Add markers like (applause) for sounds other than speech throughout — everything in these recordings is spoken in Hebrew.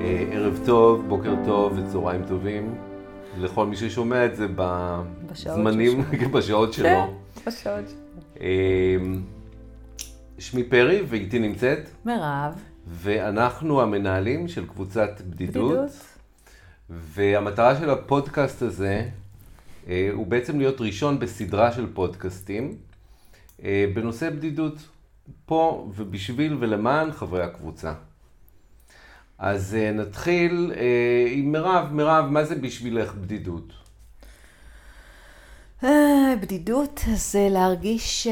ערב טוב, בוקר טוב וצהריים טובים לכל מי ששומע את זה בזמנים, בשעות שלו. כן, בשעות שלו. אמ, שמי פרי ואיתי נמצאת. מירב. ואנחנו המנהלים של קבוצת בדידות. בדידות. והמטרה של הפודקאסט הזה אה, הוא בעצם להיות ראשון בסדרה של פודקאסטים אה, בנושא בדידות, פה ובשביל ולמען חברי הקבוצה. אז אה, נתחיל עם מירב. מירב, מה זה בשבילך בדידות? בדידות זה להרגיש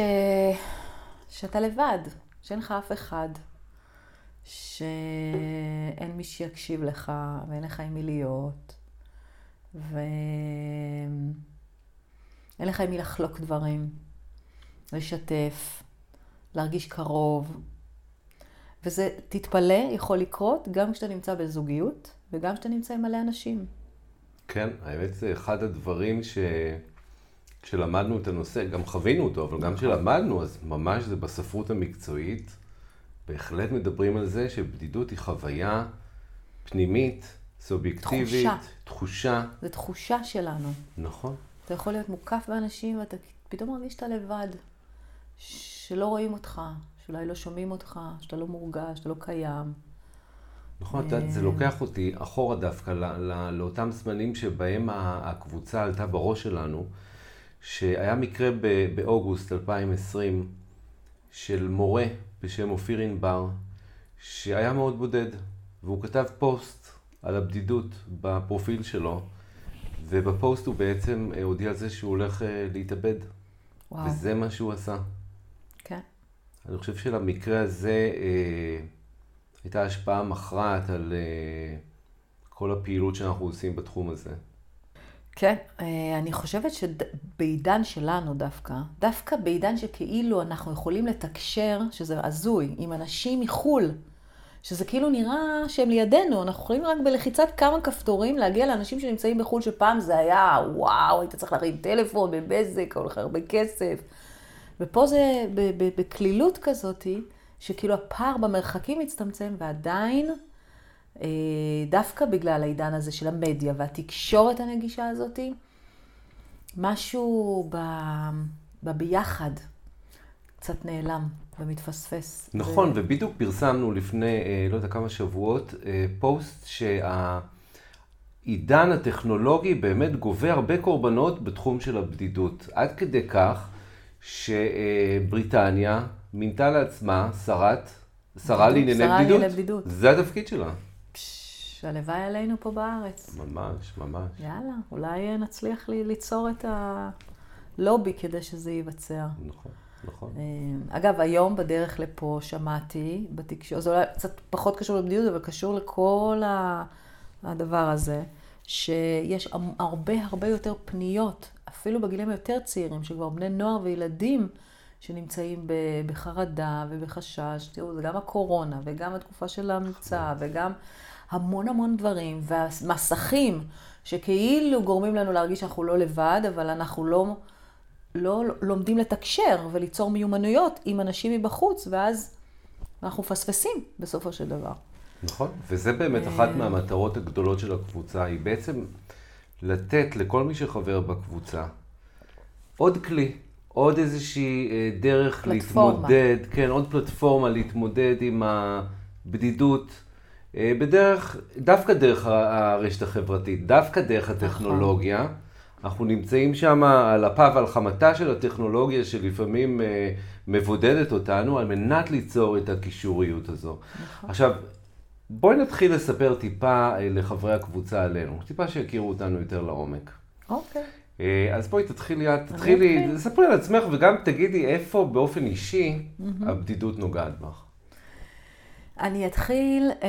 שאתה לבד, שאין לך אף אחד, שאין מי שיקשיב לך ואין לך עם מי להיות, ואין לך עם מי לחלוק דברים, לשתף, להרגיש קרוב. וזה, תתפלא, יכול לקרות גם כשאתה נמצא בזוגיות וגם כשאתה נמצא עם מלא אנשים. כן, האמת זה אחד הדברים ש... כשלמדנו את הנושא, גם חווינו אותו, אבל גם כשלמדנו, אז ממש זה בספרות המקצועית, בהחלט מדברים על זה שבדידות היא חוויה פנימית, סובייקטיבית, תחושה. תחושה. זו תחושה שלנו. נכון. אתה יכול להיות מוקף באנשים ואתה פתאום מרגיש שאתה לבד, שלא רואים אותך, שאולי לא שומעים אותך, שאתה לא מורגש, שאתה לא קיים. נכון, את יודעת, זה לוקח אותי אחורה דווקא לא, לא, לאותם זמנים שבהם הקבוצה עלתה בראש שלנו, שהיה מקרה באוגוסט 2020 של מורה בשם אופיר ענבר, שהיה מאוד בודד, והוא כתב פוסט על הבדידות בפרופיל שלו, ובפוסט הוא בעצם אה, הודיע על זה שהוא הולך אה, להתאבד. וואו. וזה מה שהוא עשה. אני חושב שלמקרה הזה אה, הייתה השפעה מכרעת על אה, כל הפעילות שאנחנו עושים בתחום הזה. כן, אה, אני חושבת שבעידן שלנו דווקא, דווקא בעידן שכאילו אנחנו יכולים לתקשר, שזה הזוי, עם אנשים מחו"ל, שזה כאילו נראה שהם לידינו, אנחנו יכולים רק בלחיצת כמה כפתורים להגיע לאנשים שנמצאים בחו"ל, שפעם זה היה, וואו, היית צריך להרים טלפון בבזק, או לך הרבה כסף. ופה זה בקלילות כזאתי, שכאילו הפער במרחקים מצטמצם, ועדיין אה, דווקא בגלל העידן הזה של המדיה והתקשורת הנגישה הזאתי, משהו ב... בביחד קצת נעלם ומתפספס. נכון, ו... ובדיוק פרסמנו לפני, אה, לא יודע כמה שבועות, אה, פוסט שהעידן הטכנולוגי באמת גובה הרבה קורבנות בתחום של הבדידות. עד כדי כך שבריטניה מינתה לעצמה שרת, שרה לענייני בדידות. בדידות. זה התפקיד שלה. שהלוואי עלינו פה בארץ. ממש, ממש. יאללה, אולי נצליח לי ליצור את הלובי כדי שזה ייווצר. נכון, נכון. אה, אגב, היום בדרך לפה שמעתי בתקשורת, זה אולי קצת פחות קשור לבדידות, אבל קשור לכל הדבר הזה, שיש הרבה הרבה יותר פניות, אפילו בגילים היותר צעירים, שכבר בני נוער וילדים שנמצאים בחרדה ובחשש. תראו, זה גם הקורונה, וגם התקופה של המבצע, נכון. וגם... המון המון דברים, והמסכים שכאילו גורמים לנו להרגיש שאנחנו לא לבד, אבל אנחנו לא, לא לומדים לתקשר וליצור מיומנויות עם אנשים מבחוץ, ואז אנחנו מפספסים בסופו של דבר. נכון, וזה באמת אחת מהמטרות הגדולות של הקבוצה, היא בעצם לתת לכל מי שחבר בקבוצה עוד כלי, עוד איזושהי אה, דרך פלטפורמה. להתמודד, כן, עוד פלטפורמה להתמודד עם הבדידות. אה, בדרך, דווקא דרך הרשת החברתית, דווקא דרך נכון. הטכנולוגיה. נכון. אנחנו נמצאים שם על אפה ועל חמתה של הטכנולוגיה שלפעמים אה, מבודדת אותנו על מנת ליצור את הקישוריות הזו. נכון. עכשיו, בואי נתחיל לספר טיפה אה, לחברי הקבוצה עלינו, טיפה שיכירו אותנו יותר לעומק. אוקיי. אז בואי תתחילי, תתחילי, תספרי על עצמך וגם תגידי איפה באופן אישי mm-hmm. הבדידות נוגעת בך. אני אתחיל אה,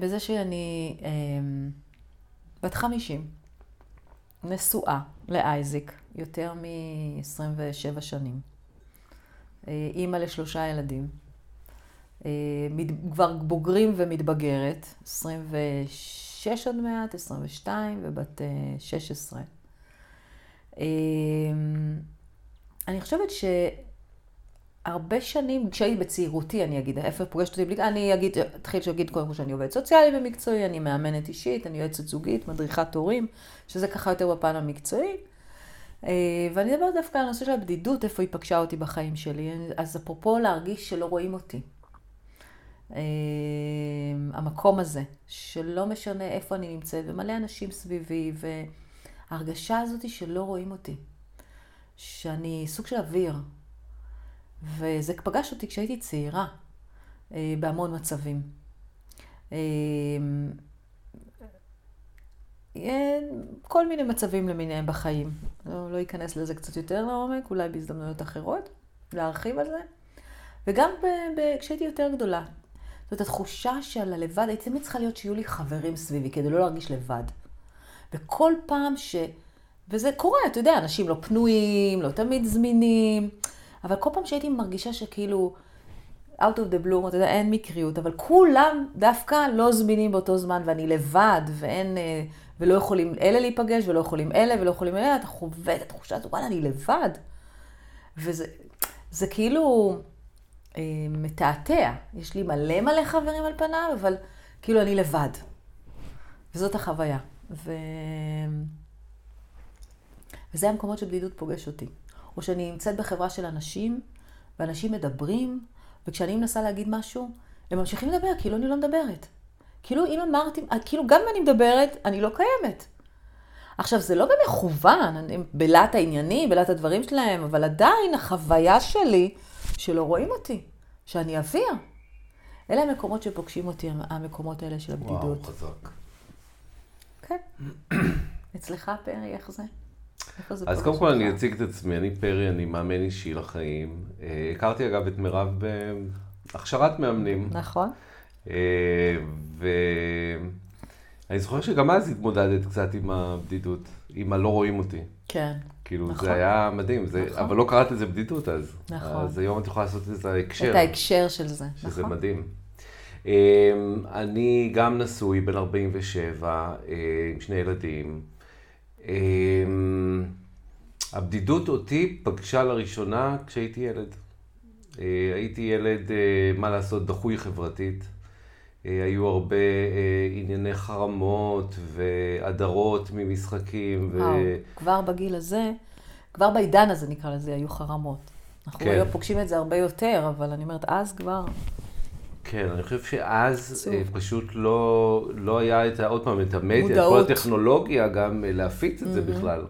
בזה שאני אה, בת 50, נשואה לאייזיק, יותר מ-27 שנים. אה, אימא לשלושה ילדים. אה, כבר בוגרים ומתבגרת, 26 עוד מעט, 22 ובת אה, 16. אה, אני חושבת הרבה שנים, כשהייתי בצעירותי, אני אגיד, איפה פוגשת אותי בלי... אני אגיד, אתחיל שאגיד קודם כל שאני עובדת סוציאלי ומקצועי, אני מאמנת אישית, אני יועצת זוגית, מדריכת הורים, שזה ככה יותר בפן המקצועי. אה, ואני אדבר דווקא על הנושא של הבדידות, איפה היא פגשה אותי בחיים שלי. אז אפרופו להרגיש שלא רואים אותי. אה, המקום הזה, שלא משנה איפה אני נמצאת, ומלא אנשים סביבי, וההרגשה הזאת שלא רואים אותי. שאני סוג של אוויר. וזה פגש אותי כשהייתי צעירה, אה, בהמון מצבים. כל מיני מצבים למיניהם בחיים. לא, לא אכנס לזה קצת יותר לעומק, אולי בהזדמנויות אחרות, להרחיב על זה. וגם ב, ב, כשהייתי יותר גדולה. זאת התחושה של הלבד, הייתי תמיד צריכה להיות שיהיו לי חברים סביבי, כדי לא להרגיש לבד. וכל פעם ש... וזה קורה, אתה יודע, אנשים לא פנויים, לא תמיד זמינים, אבל כל פעם שהייתי מרגישה שכאילו, out of the blue, אתה יודע, אין מקריות, אבל כולם דווקא לא זמינים באותו זמן, ואני לבד, ואין... אה, ולא יכולים אלה להיפגש, ולא יכולים אלה, ולא יכולים אלה, אתה חווה את התחושה הזאת, וואלה, אני לבד. וזה זה כאילו מתעתע. יש לי מלא מלא חברים על פניו, אבל כאילו אני לבד. וזאת החוויה. ו... וזה המקומות שבדידות פוגש אותי. או שאני נמצאת בחברה של אנשים, ואנשים מדברים, וכשאני מנסה להגיד משהו, הם ממשיכים לדבר, כאילו אני לא מדברת. כאילו אם אמרתי, כאילו גם אם אני מדברת, אני לא קיימת. עכשיו, זה לא במכוון, בלהט העניינים, בלהט הדברים שלהם, אבל עדיין החוויה שלי שלא רואים אותי, שאני אוויר. אלה המקומות שפוגשים אותי, המקומות האלה של הבדידות. וואו, חזק. כן. (coughs) אצלך, פרי, איך זה? אז קודם כל אני אציג את עצמי, אני פרי, אני מאמן אישי לחיים. אה, הכרתי אגב את מירב בהכשרת מאמנים. נכון. אה, ואני זוכר שגם אז התמודדת קצת עם הבדידות, עם הלא רואים אותי. כן. כאילו, נכון. זה היה מדהים, זה, נכון. אבל לא קראת לזה בדידות אז. נכון. אז היום את יכולה לעשות את זה ההקשר. את ההקשר של זה, שזה נכון. מדהים. אמ, אני גם נשוי, בן 47, אה, עם שני ילדים. אמ, הבדידות אותי פגשה לראשונה כשהייתי ילד. אה, הייתי ילד, מה לעשות, דחוי חברתית. אה, היו הרבה אה, ענייני חרמות והדרות ממשחקים. ו... כבר בגיל הזה, כבר בעידן הזה נקרא לזה, היו חרמות. אנחנו כן. היום פוגשים את זה הרבה יותר, אבל אני אומרת, אז כבר... כן, אני חושב שאז. אה, פשוט לא, לא היה את, עוד פעם, את המדיה, את כל הטכנולוגיה גם להפיץ את mm-hmm. זה בכלל.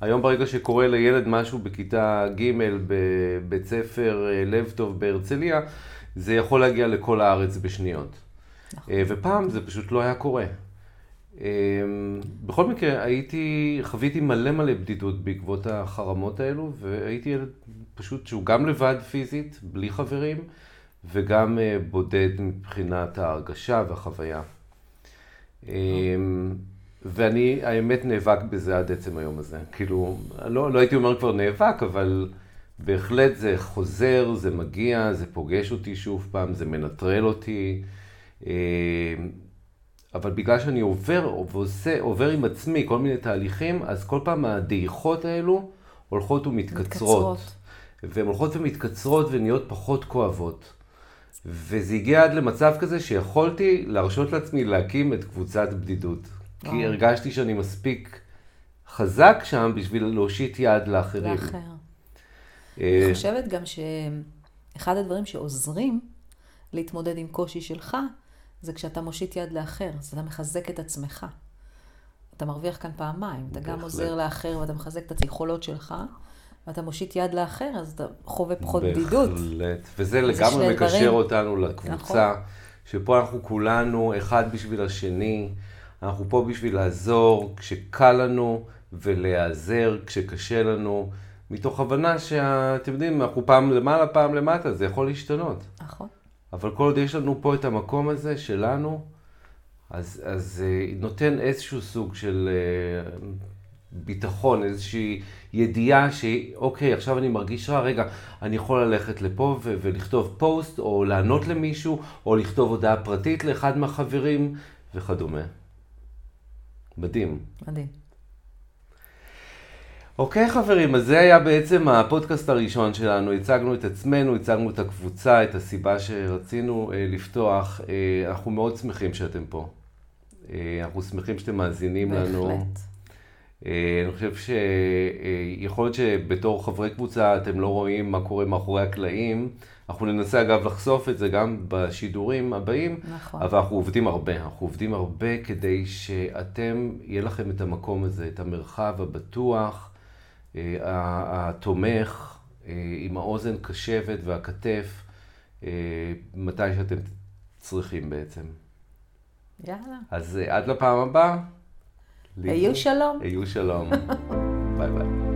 היום ברגע שקורה לילד משהו בכיתה ג' בבית ספר לב טוב בהרצליה, זה יכול להגיע לכל הארץ בשניות. נכון. אה, ופעם זה פשוט לא היה קורה. אה, בכל מקרה, הייתי, חוויתי מלא מלא בדידות בעקבות החרמות האלו, והייתי ילד פשוט שהוא גם לבד פיזית, בלי חברים, וגם אה, בודד מבחינת ההרגשה והחוויה. ואני, האמת, נאבק בזה עד עצם היום הזה. כאילו, לא, לא הייתי אומר כבר נאבק, אבל בהחלט זה חוזר, זה מגיע, זה פוגש אותי שוב פעם, זה מנטרל אותי. אה, אבל בגלל שאני עובר ועושה, עובר עם עצמי כל מיני תהליכים, אז כל פעם הדעיכות האלו הולכות ומתקצרות. מתקצרות. והן הולכות ומתקצרות ונהיות פחות כואבות. וזה הגיע עד למצב כזה שיכולתי להרשות לעצמי להקים את קבוצת בדידות. כי או. הרגשתי שאני מספיק חזק שם בשביל להושיט יד לאחרים. לאחר. אה, אני חושבת גם שאחד הדברים שעוזרים להתמודד עם קושי שלך, זה כשאתה מושיט יד לאחר, אז אתה מחזק את עצמך. אתה מרוויח כאן פעמיים, אתה גם עוזר לאחר ואתה מחזק את היכולות שלך, ואתה מושיט יד לאחר, אז אתה חווה פחות בדידות. בהחלט, וזה לגמרי מקשר דברים. אותנו לקבוצה, נכון. שפה אנחנו כולנו אחד בשביל השני, אנחנו פה בשביל לעזור כשקל לנו, ולהיעזר כשקשה לנו, מתוך הבנה שאתם יודעים, אנחנו פעם למעלה, פעם למטה, זה יכול להשתנות. נכון. אבל כל עוד יש לנו פה את המקום הזה שלנו, אז, אז אה, נותן איזשהו סוג של אה, ביטחון, איזושהי ידיעה שאוקיי, עכשיו אני מרגיש רע, רגע, אני יכול ללכת לפה ו- ולכתוב פוסט, או לענות למישהו, או לכתוב הודעה פרטית לאחד מהחברים, וכדומה. מדהים. מדהים. אוקיי חברים, אז זה היה בעצם הפודקאסט הראשון שלנו. הצגנו את עצמנו, הצגנו את הקבוצה, את הסיבה שרצינו אה, לפתוח. אה, אנחנו מאוד שמחים שאתם פה. אה, אנחנו שמחים שאתם מאזינים בהחלט. לנו. אה, אני חושב שיכול להיות שבתור חברי קבוצה אתם לא רואים מה קורה מאחורי הקלעים. אנחנו ננסה אגב לחשוף את זה גם בשידורים הבאים, נכון. אבל אנחנו עובדים הרבה. אנחנו עובדים הרבה כדי שאתם, יהיה לכם את המקום הזה, את המרחב הבטוח, אה, התומך, אה, עם האוזן קשבת והכתף, אה, מתי שאתם צריכים בעצם. יאללה. אז אה, עד לפעם הבאה. היו שלום. היו שלום. (laughs) ביי ביי.